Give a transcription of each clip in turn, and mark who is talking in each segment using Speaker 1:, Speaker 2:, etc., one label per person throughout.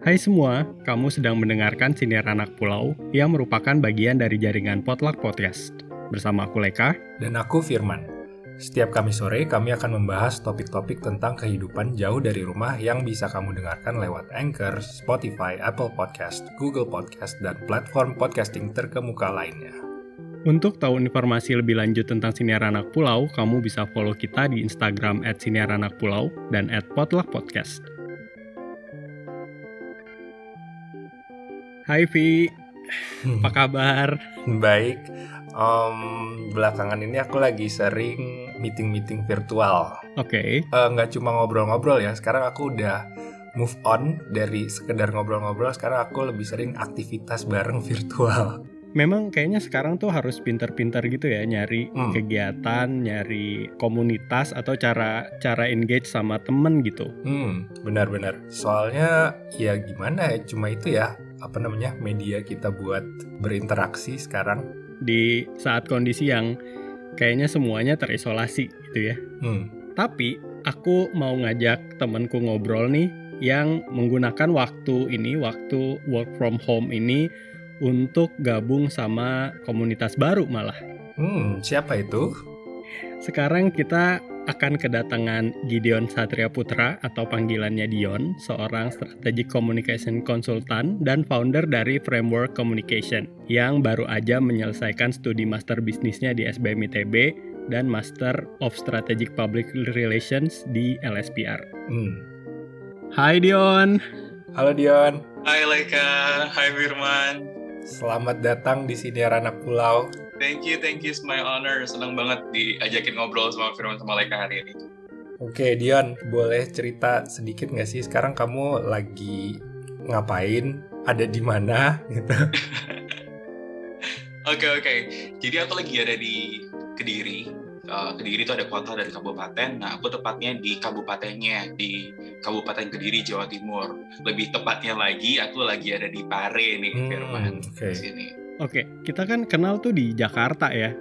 Speaker 1: Hai semua, kamu sedang mendengarkan Siniar Anak Pulau yang merupakan bagian dari jaringan Potluck Podcast. Bersama aku Leka.
Speaker 2: Dan aku Firman. Setiap Kamis sore, kami akan membahas topik-topik tentang kehidupan jauh dari rumah yang bisa kamu dengarkan lewat Anchor, Spotify, Apple Podcast, Google Podcast, dan platform podcasting terkemuka lainnya.
Speaker 1: Untuk tahu informasi lebih lanjut tentang Siniar Anak Pulau, kamu bisa follow kita di Instagram at Siniar Anak Pulau dan at Potluck Podcast. Hai Vi, apa kabar?
Speaker 2: Baik, um, belakangan ini aku lagi sering meeting-meeting virtual.
Speaker 1: Oke,
Speaker 2: Eh, Nggak cuma ngobrol-ngobrol ya, sekarang aku udah move on dari sekedar ngobrol-ngobrol, sekarang aku lebih sering aktivitas bareng virtual.
Speaker 1: Memang kayaknya sekarang tuh harus pinter-pinter gitu ya nyari
Speaker 2: Hmm.
Speaker 1: kegiatan, nyari komunitas atau cara cara engage sama temen gitu.
Speaker 2: Hmm, benar-benar. Soalnya ya gimana ya, cuma itu ya, apa namanya, media kita buat berinteraksi sekarang.
Speaker 1: Di saat kondisi yang kayaknya semuanya terisolasi gitu ya.
Speaker 2: Hmm,
Speaker 1: Tapi aku mau ngajak temenku ngobrol nih yang menggunakan waktu ini, waktu work from home ini untuk gabung sama komunitas baru malah.
Speaker 2: hmm, siapa itu?
Speaker 1: Sekarang kita akan kedatangan Gideon Satria Putra atau panggilannya Dion, seorang strategic communication consultant dan founder dari Framework Communication yang baru aja menyelesaikan studi master bisnisnya di SBM ITB dan Master of Strategic Public Relations di LSPR.
Speaker 2: Hmm.
Speaker 1: Hai Dion.
Speaker 2: Halo Dion,
Speaker 3: Hai Laika, hai Firman.
Speaker 2: Selamat datang di sini anak pulau.
Speaker 3: Thank you, thank you, it's my honor. Senang banget diajakin ngobrol sama Firman sama Laika hari ini.
Speaker 2: Oke Dion, boleh cerita sedikit nggak sih sekarang kamu lagi ngapain? Ada di mana? Gitu.
Speaker 3: Oke, oke. Jadi aku lagi ada di Kediri. Uh, Kediri itu ada kota dari kabupaten. Nah, aku tepatnya di kabupatennya, di Kabupaten Kediri, Jawa Timur. Lebih tepatnya lagi, aku lagi ada di Pare nih,
Speaker 2: Hmm,
Speaker 3: Firman. Di sini.
Speaker 1: Oke, kita kan kenal tuh di Jakarta ya.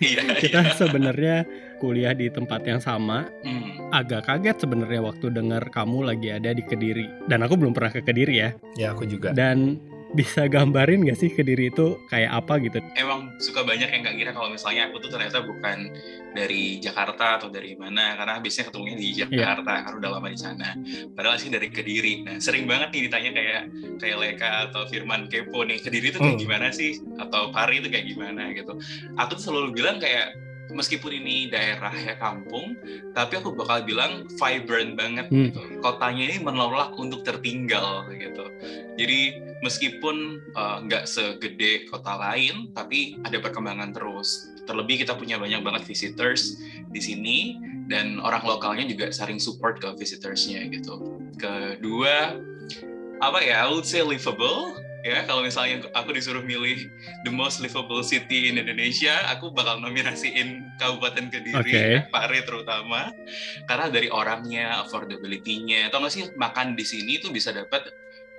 Speaker 3: Iya,
Speaker 1: kita
Speaker 3: iya.
Speaker 1: sebenarnya kuliah di tempat yang sama.
Speaker 3: Hmm.
Speaker 1: Agak kaget sebenarnya waktu dengar kamu lagi ada di Kediri. Dan aku belum pernah ke Kediri ya.
Speaker 2: Ya aku juga.
Speaker 1: Dan bisa gambarin gak sih Kediri itu kayak apa gitu?
Speaker 3: emang suka banyak yang nggak kira kalau misalnya aku tuh ternyata bukan dari Jakarta atau dari mana karena biasanya ketemunya di Jakarta karena udah lama di sana. Padahal sih dari Kediri nah sering banget nih ditanya kayak kayak Leka atau Firman kepo nih Kediri itu kayak
Speaker 2: Hmm.
Speaker 3: gimana sih? Atau Pari itu kayak gimana gitu. Aku tuh selalu bilang kayak meskipun ini daerah ya kampung tapi aku bakal bilang vibrant banget
Speaker 1: Hmm.
Speaker 3: gitu kotanya ini menolak untuk tertinggal gitu jadi meskipun uh, nggak segede kota lain, tapi ada perkembangan terus. Terlebih kita punya banyak banget visitors di sini dan orang lokalnya juga sering support ke visitorsnya gitu. Kedua, apa ya? I would say livable. Ya, kalau misalnya aku disuruh milih the most livable city in Indonesia, aku bakal nominasiin Kabupaten Kediri,
Speaker 1: Oke.
Speaker 3: Pare terutama, karena dari orangnya, affordability-nya. Atau nggak sih makan di sini tuh bisa dapat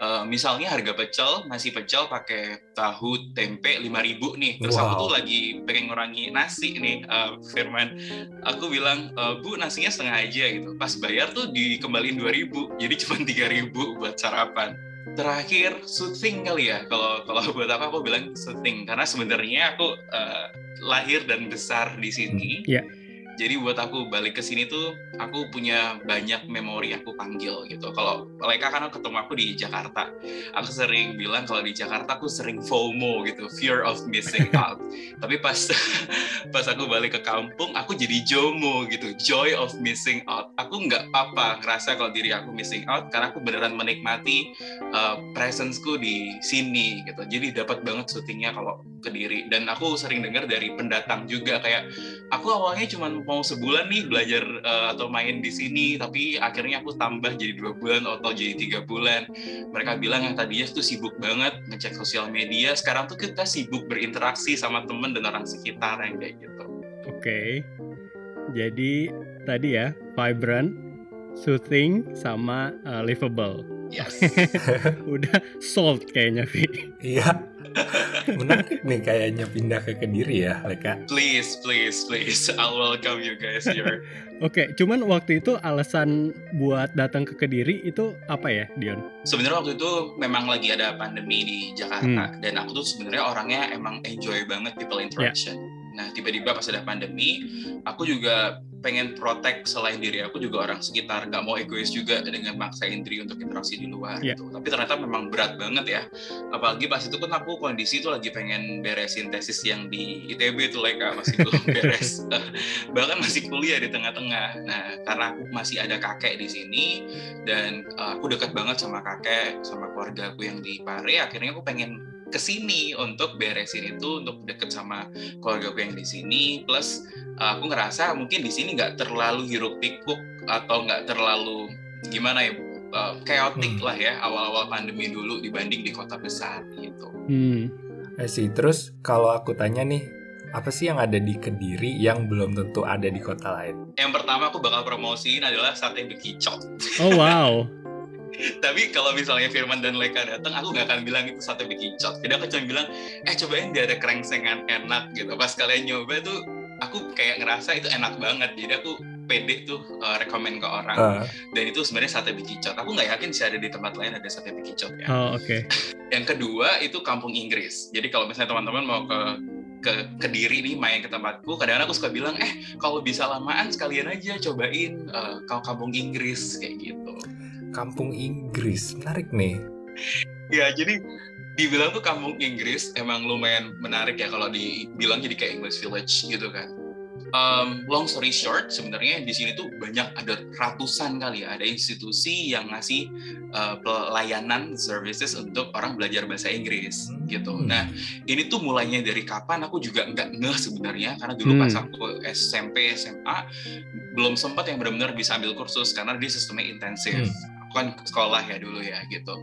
Speaker 3: Eh, misalnya harga pecel, nasi pecel pakai tahu tempe 5000 nih. Terus aku
Speaker 2: Wow.
Speaker 3: tuh lagi pengen ngurangi nasi nih, eh, Firman. Aku bilang, "Eh, "Bu, nasinya setengah aja gitu." Pas bayar tuh dikembaliin 2000. Jadi cuma 3000 buat sarapan. Terakhir, soothing kali ya. Kalau kalau buat aku aku bilang soothing karena sebenarnya aku eh, lahir dan besar di sini.
Speaker 1: Iya.
Speaker 3: Jadi buat aku balik ke sini tuh aku punya banyak memori aku panggil gitu. Kalau mereka kan ketemu aku di Jakarta, aku sering bilang kalau di Jakarta aku sering FOMO gitu, fear of missing out. Tapi pas pas aku balik ke kampung, aku jadi JOMO gitu, joy of missing out. Aku nggak apa ngerasa kalau diri aku missing out karena aku beneran menikmati uh, presence-ku di sini gitu. Jadi dapat banget syutingnya kalau ke diri. Dan aku sering dengar dari pendatang juga kayak aku awalnya cuma mau sebulan nih belajar uh, atau main di sini, tapi akhirnya aku tambah jadi dua bulan atau jadi tiga bulan. Mereka bilang yang tadinya tuh sibuk banget ngecek sosial media, sekarang tuh kita sibuk berinteraksi sama temen dan orang sekitar yang kayak gitu.
Speaker 1: Oke. Jadi tadi ya vibrant, soothing, sama uh, livable.
Speaker 3: Yes.
Speaker 1: Udah sold kayaknya, Vi.
Speaker 2: Iya. Menarik nih kayaknya pindah ke Kediri ya, Leka.
Speaker 3: please, please, please. I'll welcome you guys here.
Speaker 1: Oke, cuman waktu itu alasan buat datang ke Kediri itu apa ya, Dion?
Speaker 3: Sebenarnya waktu itu memang lagi ada pandemi di Jakarta dan aku tuh sebenarnya orangnya emang enjoy banget people interaction. Nah, tiba-tiba pas ada pandemi, aku juga pengen protect selain diri aku juga orang sekitar. Nggak mau egois juga dengan maksain diri untuk interaksi di luar
Speaker 1: Yeah.
Speaker 3: gitu. Tapi ternyata memang berat banget ya. Apalagi pas itu kan aku kondisi itu lagi pengen beresin tesis yang di ITB tuh like masih belum beres. Bahkan masih kuliah di tengah-tengah. Nah karena aku masih ada kakek di sini dan uh, aku dekat banget sama kakek sama keluarga aku yang di Pare akhirnya aku pengen ke sini untuk beresin itu untuk deket sama keluarga aku yang di sini plus uh, aku ngerasa mungkin di sini nggak terlalu hiruk pikuk atau nggak terlalu gimana ya uh, chaotic
Speaker 2: Hmm.
Speaker 3: lah ya awal-awal pandemi dulu dibanding di kota besar gitu.
Speaker 1: Hmm.
Speaker 2: Eh sih, terus kalau aku tanya nih, apa sih yang ada di Kediri yang belum tentu ada di kota lain?
Speaker 3: Yang pertama aku bakal promosiin adalah sate bekicot.
Speaker 1: Oh wow.
Speaker 3: Tapi kalau misalnya Firman dan Leka datang, aku nggak akan bilang itu sate bekicot. Jadi aku cuma bilang, eh cobain dia ada krengsengan enak gitu. Pas kalian nyoba tuh, aku kayak ngerasa itu enak banget. Jadi aku pede tuh uh, rekomen ke orang.
Speaker 2: Eh,
Speaker 3: Dan itu sebenarnya sate bekicot. Aku nggak yakin sih ada di tempat lain ada sate bekicot ya.
Speaker 1: Oh oke.
Speaker 3: Yang kedua itu kampung Inggris. Jadi kalau misalnya teman-teman mau ke ke Kediri nih main ke tempatku, kadang-kadang aku suka bilang, eh kalau bisa lamaan sekalian aja cobain uh, kampung Inggris kayak gitu.
Speaker 2: Kampung Inggris, menarik nih.
Speaker 3: Ya jadi dibilang tuh kampung Inggris emang lumayan menarik ya kalau dibilang jadi kayak English Village gitu kan. Um, long story short, sebenarnya di sini tuh banyak ada ratusan kali ya ada institusi yang ngasih uh, pelayanan services untuk orang belajar bahasa Inggris
Speaker 2: Hmm.
Speaker 3: gitu. Nah ini tuh mulainya dari kapan aku juga nggak ngeh sebenarnya karena dulu pas
Speaker 1: Hmm.
Speaker 3: aku SMP SMA belum sempat yang benar-benar bisa ambil kursus karena dia sistemnya intensif.
Speaker 2: Hmm.
Speaker 3: Aku kan sekolah ya dulu ya gitu.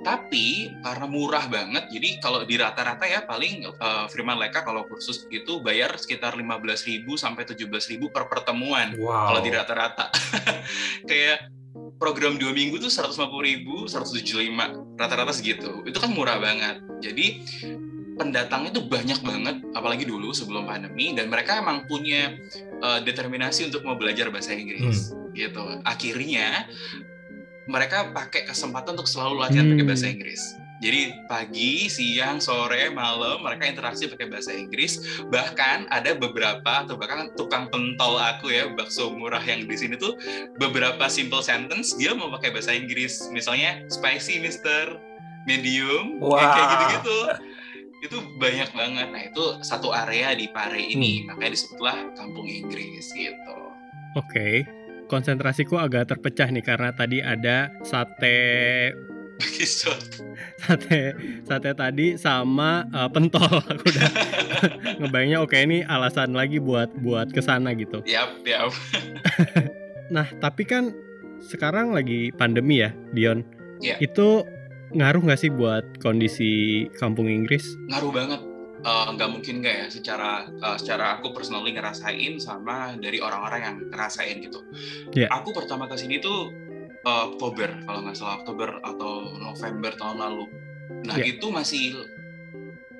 Speaker 3: Tapi karena murah banget, jadi kalau di rata-rata ya paling uh, Firman Leka kalau kursus itu bayar sekitar 15.000 sampai 17.000 per pertemuan
Speaker 2: Wow.
Speaker 3: kalau di rata-rata. Kayak program dua minggu tuh 150.000, 175 rata-rata segitu. Itu kan murah banget. Jadi pendatangnya tuh banyak banget, apalagi dulu sebelum pandemi, dan mereka emang punya uh, determinasi untuk mau belajar bahasa Inggris, gitu. Akhirnya mereka pakai kesempatan untuk selalu latihan pakai
Speaker 1: Hmm.
Speaker 3: bahasa Inggris. Jadi pagi, siang, sore, malam mereka interaksi pakai bahasa Inggris. Bahkan ada beberapa atau bahkan tukang pentol aku ya bakso murah yang di sini tuh beberapa simple sentence dia mau pakai bahasa Inggris. Misalnya spicy Mister, medium, kayak- kayak
Speaker 2: Wah.
Speaker 3: gitu-gitu. Itu banyak banget. Nah itu satu area di Pare ini makanya disebutlah Kampung Inggris gitu.
Speaker 1: Oke. Konsentrasiku agak terpecah nih karena tadi ada sate sate sate tadi sama uh, pentol. Aku udah ngebayangnya oke ini alasan lagi buat buat ke sana gitu.
Speaker 3: Yap, yap.
Speaker 1: Nah tapi kan sekarang lagi pandemi ya, Dion.
Speaker 3: Iya.
Speaker 1: Itu ngaruh nggak sih buat kondisi kampung Inggris?
Speaker 3: ngaruh banget Eh, nggak mungkin nggak ya secara eh, secara aku personally ngerasain sama dari orang-orang yang ngerasain gitu
Speaker 1: Iya.
Speaker 3: aku pertama ke sini tuh eh, Oktober kalau nggak salah Oktober atau November tahun lalu nah
Speaker 1: Iya.
Speaker 3: itu masih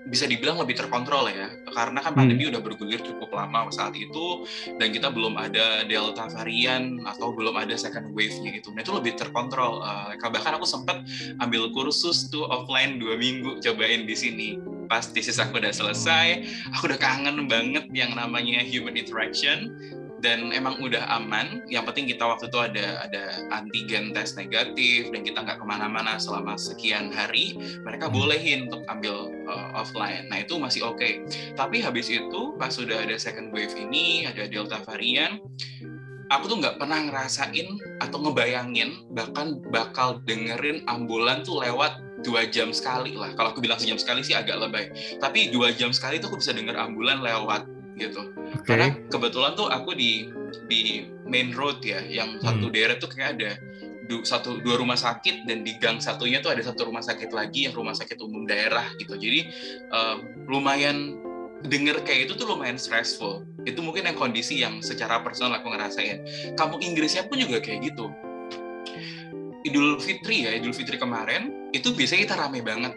Speaker 3: bisa dibilang lebih terkontrol ya karena kan
Speaker 1: Hmm.
Speaker 3: pandemi udah bergulir cukup lama saat itu dan kita belum ada delta varian atau belum ada second wave-nya gitu nah itu lebih terkontrol Eh, bahkan aku sempat ambil kursus tuh offline dua minggu cobain di sini pas thesis aku udah selesai aku udah kangen banget yang namanya human interaction. Dan emang udah aman. Yang penting kita waktu itu ada ada antigen tes negatif dan kita nggak ke mana-mana selama sekian hari mereka bolehin untuk ambil uh, offline. Nah itu masih oke. Tapi habis itu pas sudah ada second wave ini ada delta varian aku tuh nggak pernah ngerasain atau ngebayangin bahkan bakal dengerin ambulan tuh lewat dua jam sekali lah. Kalau aku bilang sejam sekali sih agak lebay. Tapi dua jam sekali tuh aku bisa denger ambulan lewat gitu.
Speaker 1: Oke.
Speaker 3: karena kebetulan tuh aku di di main road ya yang satu deret tuh kayak ada du- satu dua rumah sakit dan di gang satunya tuh ada satu rumah sakit lagi yang rumah sakit umum daerah gitu. Jadi eh, lumayan denger kayak itu tuh lumayan stressful. Itu mungkin yang kondisi yang secara personal aku ngerasain. Kampung Inggrisnya pun juga kayak gitu. Idul Fitri ya, Idul Fitri kemarin itu biasanya kita rame banget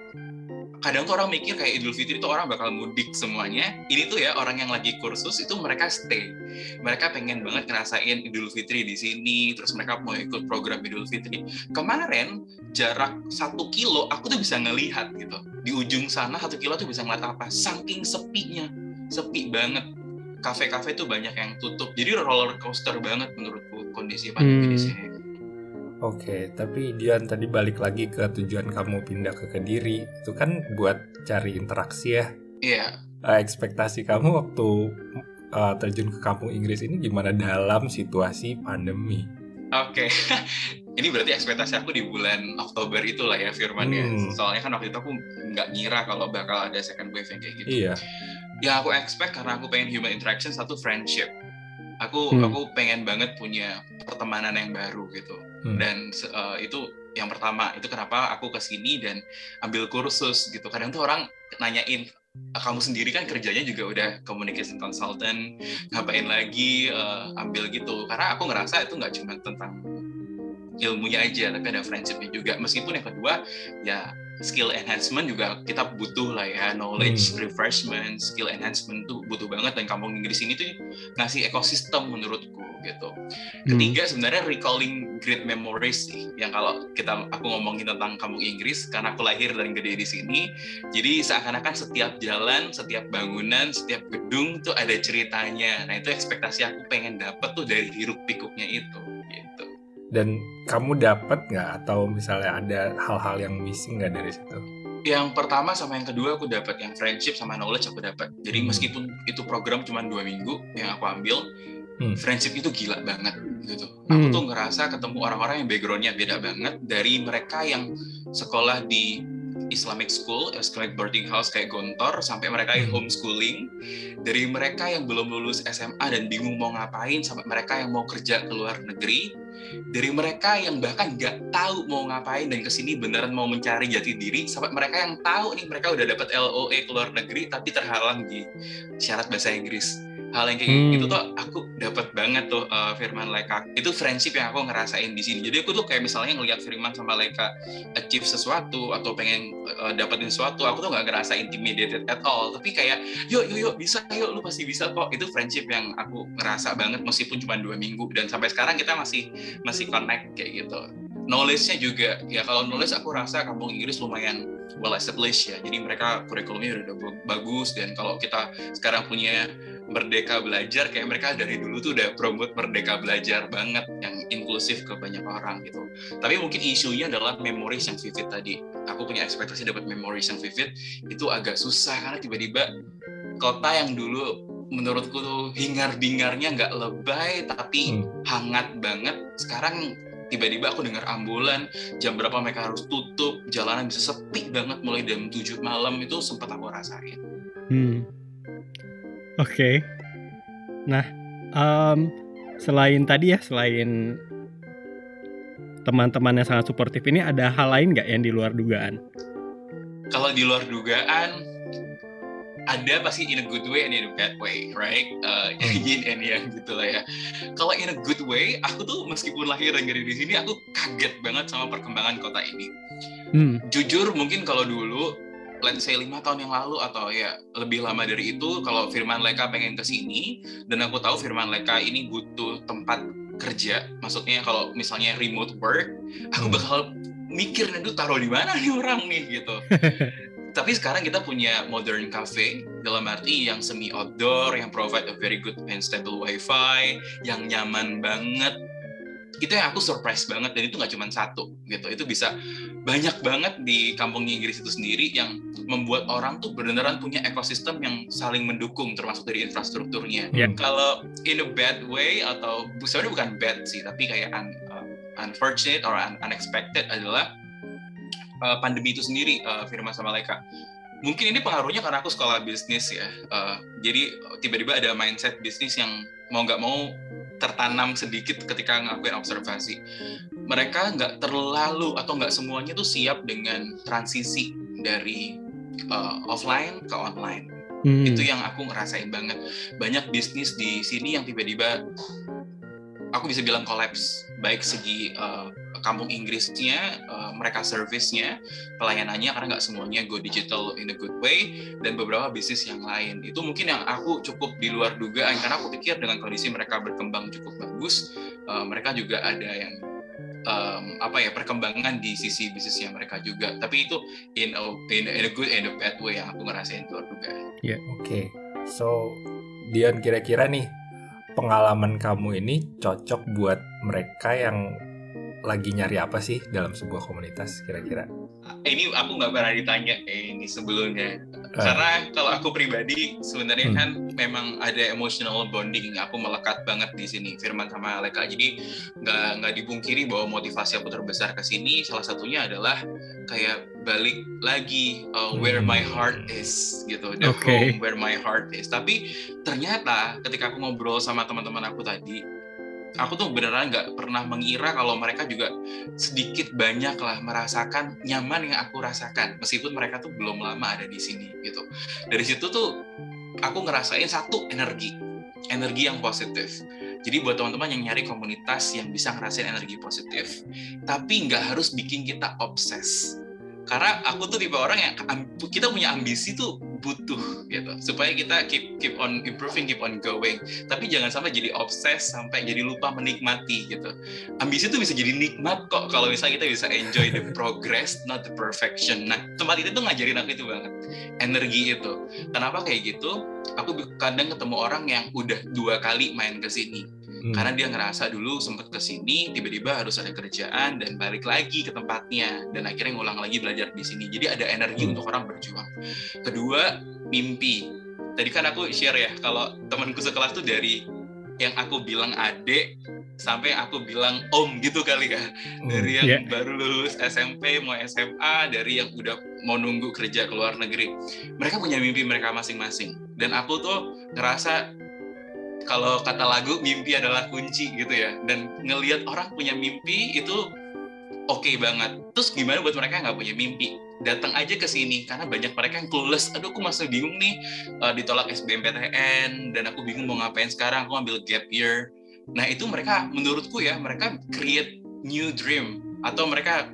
Speaker 3: kadang tuh orang mikir kayak Idul Fitri itu orang bakal mudik semuanya. Ini tuh ya orang yang lagi kursus itu mereka stay. Mereka pengen banget ngerasain Idul Fitri di sini, terus mereka mau ikut program Idul Fitri. Kemarin jarak satu kilo aku tuh bisa ngelihat gitu. Di ujung sana satu kilo tuh bisa ngeliat apa? Saking sepinya, sepi banget. Kafe-kafe tuh banyak yang tutup. Jadi roller coaster banget menurutku kondisi pandemi hmm. di sini.
Speaker 2: Oke, tapi Dian tadi balik lagi ke tujuan kamu pindah ke Kediri, itu kan buat cari interaksi ya?
Speaker 3: Iya.
Speaker 2: Uh, ekspektasi kamu waktu uh, terjun ke kampung Inggris ini gimana dalam situasi pandemi?
Speaker 3: Oke, ini berarti ekspektasi aku di bulan Oktober itulah ya Firman ya. Hmm. Soalnya kan waktu itu aku nggak ngira kalau bakal ada second wave yang kayak gitu.
Speaker 2: Iya.
Speaker 3: Yang aku expect karena aku pengen human interaction satu friendship. Aku hmm. aku pengen banget punya pertemanan yang baru gitu hmm. dan uh, itu yang pertama itu kenapa aku ke sini dan ambil kursus gitu kadang tuh orang nanyain ah, kamu sendiri kan kerjanya juga udah communication consultant ngapain lagi uh, ambil gitu karena aku ngerasa itu nggak cuma tentang ilmunya aja tapi ada friendshipnya juga meskipun yang kedua ya skill enhancement juga kita butuh lah ya knowledge hmm. refreshment skill enhancement tuh butuh banget dan kampung Inggris ini tuh ngasih ekosistem menurutku gitu hmm. ketiga hmm. sebenarnya recalling great memories sih yang kalau kita aku ngomongin tentang kampung Inggris karena aku lahir dan gede di sini jadi seakan-akan setiap jalan setiap bangunan setiap gedung tuh ada ceritanya nah itu ekspektasi aku pengen dapet tuh dari hiruk pikuknya itu
Speaker 2: dan kamu dapat nggak atau misalnya ada hal-hal yang missing nggak dari situ?
Speaker 3: Yang pertama sama yang kedua aku dapat yang friendship sama knowledge aku dapat. Jadi hmm. meskipun itu program cuma dua minggu yang aku ambil, hmm. friendship itu gila banget gitu. Hmm. Aku tuh ngerasa ketemu orang-orang yang backgroundnya beda banget dari mereka yang sekolah di Islamic school, Islamic boarding house kayak Gontor, sampai mereka yang hmm. homeschooling, dari mereka yang belum lulus SMA dan bingung mau ngapain, sampai mereka yang mau kerja ke luar negeri, dari mereka yang bahkan nggak tahu mau ngapain dan ke sini beneran mau mencari jati diri sampai mereka yang tahu nih mereka udah dapat LOE ke luar negeri tapi terhalang di syarat bahasa Inggris hal yang kayak hmm. gitu tuh aku dapat banget tuh uh, Firman Leka itu friendship yang aku ngerasain di sini. Jadi aku tuh kayak misalnya ngelihat Firman sama Leka achieve sesuatu atau pengen uh, dapetin sesuatu aku tuh nggak ngerasa intimidated at all. Tapi kayak yuk yuk yuk bisa yuk lu pasti bisa kok. Itu friendship yang aku ngerasa banget meskipun cuma dua minggu. Dan sampai sekarang kita masih masih connect kayak gitu. Knowledge-nya juga ya kalau knowledge aku rasa kampung Inggris lumayan well established ya. Jadi mereka kurikulumnya udah bagus dan kalau kita sekarang punya merdeka belajar kayak mereka dari dulu tuh udah promote merdeka belajar banget yang inklusif ke banyak orang gitu. Tapi mungkin isunya adalah memories yang vivid tadi. Aku punya ekspektasi dapat memories yang vivid itu agak susah karena tiba-tiba kota yang dulu menurutku tuh hingar bingarnya nggak lebay tapi hmm. hangat banget. Sekarang tiba-tiba aku dengar ambulan jam berapa mereka harus tutup jalanan bisa sepi banget mulai jam 7 malam itu sempat aku rasain. Hmm
Speaker 1: Oke. Okay. Nah, um, selain tadi ya, selain teman-teman yang sangat suportif ini, ada hal lain nggak yang di luar dugaan?
Speaker 3: Kalau di luar dugaan, ada pasti in a good way and in a bad way, right? Uh, yin and yang gitu lah ya. Kalau in a good way, aku tuh meskipun lahir dan gede di sini, aku kaget banget sama perkembangan kota ini. Hmm. Jujur, mungkin kalau dulu let's say lima tahun yang lalu atau ya lebih lama dari itu kalau Firman Leka pengen ke sini dan aku tahu Firman Leka ini butuh tempat kerja maksudnya kalau misalnya remote work aku bakal mikir nih taruh di mana nih orang nih? gitu. Tapi sekarang kita punya modern cafe dalam arti yang semi outdoor yang provide a very good and stable wifi yang nyaman banget itu yang aku surprise banget dan itu nggak cuma satu gitu. Itu bisa banyak banget di kampung Inggris itu sendiri yang membuat orang tuh beneran punya ekosistem yang saling mendukung termasuk dari infrastrukturnya. Yeah. kalau in a bad way atau sebenarnya bukan bad sih tapi kayak un, uh, unfortunate or un, unexpected adalah uh, pandemi itu sendiri uh, Firman sama Leka mungkin ini pengaruhnya karena aku sekolah bisnis ya uh, jadi tiba-tiba ada mindset bisnis yang mau nggak mau tertanam sedikit ketika ngelakuin observasi. Mereka nggak terlalu atau nggak semuanya tuh siap dengan transisi dari uh, offline ke online. Hmm. Itu yang aku ngerasain banget. Banyak bisnis di sini yang tiba-tiba aku bisa bilang kolaps, baik segi uh, kampung Inggrisnya, uh, mereka servisnya, pelayanannya karena nggak semuanya go digital in a good way dan beberapa bisnis yang lain. Itu mungkin yang aku cukup di luar dugaan karena aku pikir dengan kondisi mereka berkembang cukup bagus, uh, mereka juga ada yang um, apa ya perkembangan di sisi bisnisnya mereka juga. Tapi itu in a, in a, in a good and a bad way yang aku ngerasain luar dugaan.
Speaker 2: Ya, yeah. oke. Okay. So Dian kira-kira nih pengalaman kamu ini cocok buat mereka yang lagi nyari apa sih dalam sebuah komunitas kira-kira?
Speaker 3: Ini aku nggak pernah ditanya eh, ini sebelumnya. Uh. Karena kalau aku pribadi sebenarnya hmm. kan memang ada emotional bonding. Aku melekat banget di sini Firman sama Aleka. Jadi nggak nggak dibungkiri bahwa motivasi aku terbesar ke sini salah satunya adalah kayak balik lagi uh, where my heart is gitu the okay. home where my heart is tapi ternyata ketika aku ngobrol sama teman-teman aku tadi aku tuh beneran nggak pernah mengira kalau mereka juga sedikit banyak lah merasakan nyaman yang aku rasakan meskipun mereka tuh belum lama ada di sini gitu. Dari situ tuh aku ngerasain satu energi. Energi yang positif. Jadi buat teman-teman yang nyari komunitas yang bisa ngerasain energi positif tapi nggak harus bikin kita obses karena aku tuh tipe orang yang kita punya ambisi tuh butuh gitu. Supaya kita keep keep on improving keep on going tapi jangan sampai jadi obses sampai jadi lupa menikmati gitu. Ambisi tuh bisa jadi nikmat kok kalau misalnya kita bisa enjoy the progress not the perfection. Nah tempat itu tuh ngajarin aku itu banget. Energi itu. Kenapa kayak gitu? Aku kadang ketemu orang yang udah dua kali main ke sini hmm. karena dia ngerasa dulu sempat ke sini tiba-tiba harus ada kerjaan dan balik lagi ke tempatnya dan akhirnya ngulang lagi belajar di sini jadi ada energi hmm. untuk orang berjuang kedua mimpi tadi kan aku share ya kalau temanku sekelas tuh dari yang aku bilang adik sampai aku bilang om gitu kali ya hmm, dari yang yeah. baru lulus SMP mau SMA dari yang udah mau nunggu kerja ke luar negeri mereka punya mimpi mereka masing-masing dan aku tuh ngerasa kalau kata lagu mimpi adalah kunci gitu ya. Dan ngelihat orang punya mimpi itu oke okay banget. Terus gimana buat mereka nggak punya mimpi? Datang aja ke sini karena banyak mereka yang clueless. Aduh aku masih bingung nih uh, ditolak SBMPTN dan aku bingung mau ngapain sekarang aku ambil gap year. Nah itu mereka menurutku ya mereka create new dream. Atau mereka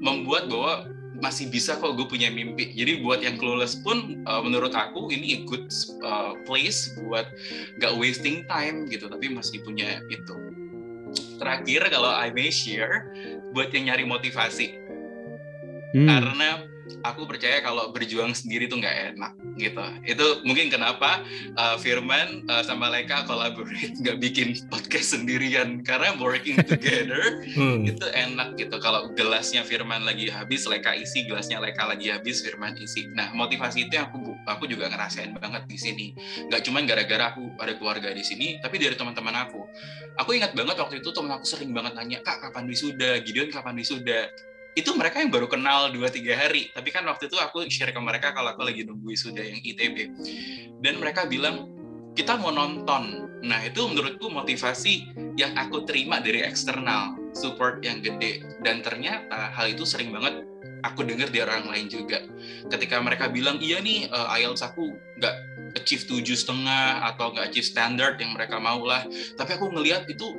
Speaker 3: membuat bahwa masih bisa kok gue punya mimpi. Jadi buat yang clueless pun uh, menurut aku ini a good uh, place buat gak wasting time gitu, tapi masih punya itu. Terakhir kalau I may share buat yang nyari motivasi. Hmm. Karena aku percaya kalau berjuang sendiri tuh nggak enak gitu. Itu mungkin kenapa uh, Firman uh, sama Leka collaborate nggak bikin podcast sendirian karena working together hmm. itu enak gitu. Kalau gelasnya Firman lagi habis, Leka isi, gelasnya Leka lagi habis, Firman isi. Nah motivasi itu yang aku aku juga ngerasain banget di sini. Nggak cuma gara-gara aku ada keluarga di sini, tapi dari teman-teman aku. Aku ingat banget waktu itu teman aku sering banget nanya, kak kapan wisuda, Gideon kapan wisuda itu mereka yang baru kenal 2-3 hari. Tapi kan waktu itu aku share ke mereka kalau aku lagi nunggu sudah yang ITB dan mereka bilang kita mau nonton. Nah itu menurutku motivasi yang aku terima dari eksternal support yang gede. Dan ternyata hal itu sering banget aku dengar dari orang lain juga. Ketika mereka bilang iya nih uh, IELTS aku nggak achieve tujuh setengah atau nggak achieve standard yang mereka mau lah tapi aku ngelihat itu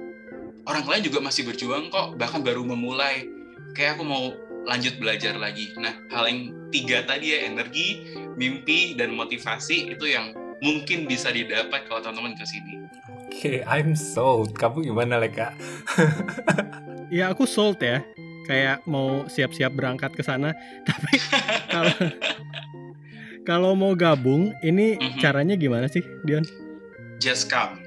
Speaker 3: orang lain juga masih berjuang kok bahkan baru memulai kayak aku mau lanjut belajar lagi. Nah, hal yang tiga tadi ya, energi, mimpi, dan motivasi itu yang mungkin bisa didapat kalau teman-teman ke sini.
Speaker 2: Oke, okay, I'm sold. Kamu gimana, Leka?
Speaker 1: ya, aku sold ya. Kayak mau siap-siap berangkat ke sana. Tapi kalau kalau mau gabung, ini mm -hmm. caranya gimana sih, Dion?
Speaker 3: Just come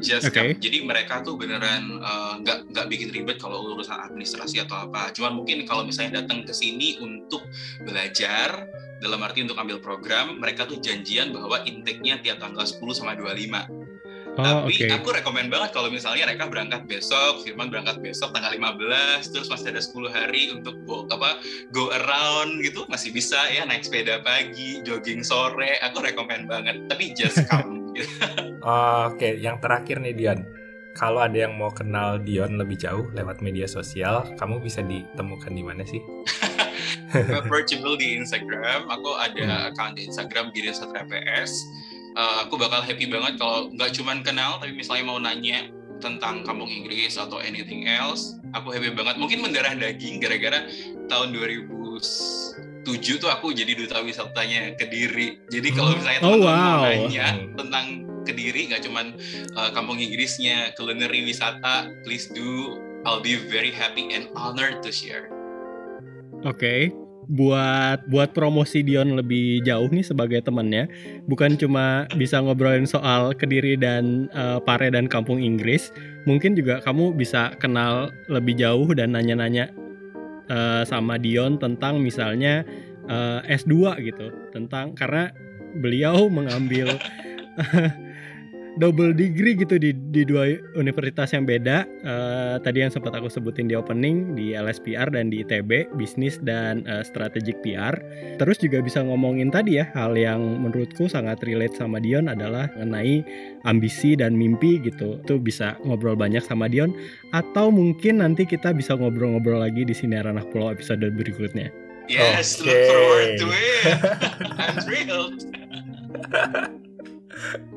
Speaker 3: just okay. Jadi mereka tuh beneran eh, nggak uh, nggak bikin ribet kalau urusan administrasi atau apa. Cuman mungkin kalau misalnya datang ke sini untuk belajar dalam arti untuk ambil program, mereka tuh janjian bahwa intake-nya tiap tanggal 10 sama 25. Oh, Tapi okay. aku rekomend banget kalau misalnya mereka berangkat besok, Firman berangkat besok tanggal 15, terus masih ada 10 hari untuk go, apa go around gitu, masih bisa ya naik sepeda pagi, jogging sore, aku rekomend banget. Tapi just come
Speaker 2: Oke, okay. yang terakhir nih Dion. Kalau ada yang mau kenal Dion lebih jauh lewat media sosial, kamu bisa ditemukan di mana sih?
Speaker 3: Approachable di Instagram. Aku ada hmm. account di Instagram PS. Uh, aku bakal happy banget kalau nggak cuma kenal, tapi misalnya mau nanya tentang kampung Inggris atau anything else, aku happy banget. Mungkin mendarah daging gara-gara tahun 2007 tuh aku jadi duta wisatanya Kediri. Jadi kalau
Speaker 2: Hmm.
Speaker 3: misalnya
Speaker 1: Oh,
Speaker 3: teman-teman mau
Speaker 1: wow.
Speaker 3: nanya
Speaker 2: Hmm.
Speaker 3: tentang Kediri, nggak cuman uh, kampung Inggrisnya, culinary wisata, please do. I'll be very happy and honored to share.
Speaker 1: Oke, buat buat promosi Dion lebih jauh nih sebagai temannya, bukan cuma bisa ngobrolin soal Kediri dan eh, Pare dan Kampung Inggris, mungkin juga kamu bisa kenal lebih jauh dan nanya-nanya eh, sama Dion tentang misalnya eh, S2 gitu, tentang karena beliau mengambil double degree gitu di di dua universitas yang beda. Eh, tadi yang sempat aku sebutin di opening di LSPR dan di ITB, bisnis dan eh, strategic PR. Terus juga bisa ngomongin tadi ya hal yang menurutku sangat relate sama Dion adalah mengenai ambisi dan mimpi gitu. Itu bisa ngobrol banyak sama Dion atau mungkin nanti kita bisa ngobrol-ngobrol lagi di sini Anak Pulau episode berikutnya.
Speaker 3: Yes,
Speaker 2: Oke.
Speaker 3: look forward to it. I'm thrilled.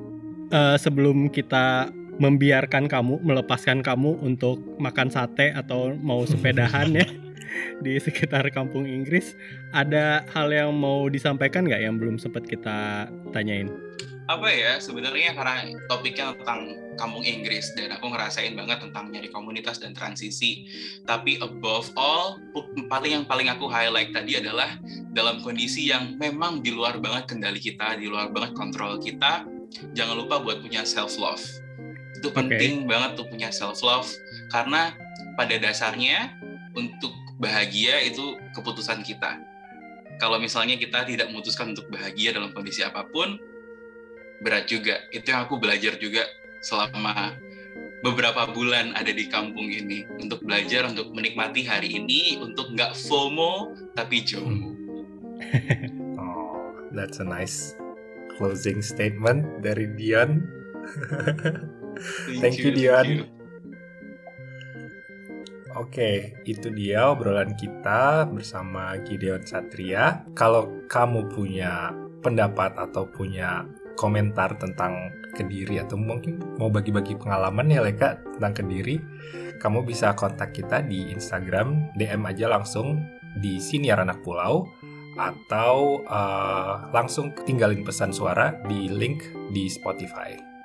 Speaker 1: Eh, sebelum kita membiarkan kamu, melepaskan kamu untuk makan sate atau mau sepedahan ya di sekitar kampung Inggris, ada hal yang mau disampaikan nggak yang belum sempat kita tanyain?
Speaker 3: apa ya sebenarnya karena topiknya tentang kampung Inggris dan aku ngerasain banget tentang nyari komunitas dan transisi tapi above all paling yang paling aku highlight tadi adalah dalam kondisi yang memang di luar banget kendali kita di luar banget kontrol kita jangan lupa buat punya self love itu penting banget tuh punya self love karena pada dasarnya untuk bahagia itu keputusan kita. Kalau misalnya kita tidak memutuskan untuk bahagia dalam kondisi apa pun berat juga. Itu yang aku belajar juga selama beberapa bulan ada di kampung ini. Untuk belajar untuk menikmati hari ini untuk nggak FOMO tapi JOMO.
Speaker 2: Oh, that's a nice closing statement dari Dion. Thank you, Dion. Oke, itu dia obrolan kita bersama Gideon Satria. Kalau kamu punya pendapat atau punya komentar tentang Kediri atau mungkin mau bagi-bagi pengalaman ya Leka tentang Kediri, kamu bisa kontak kita di Instagram, DM aja langsung di Siniar Anak Pulau atau eh, langsung tinggalin pesan suara di link di Spotify.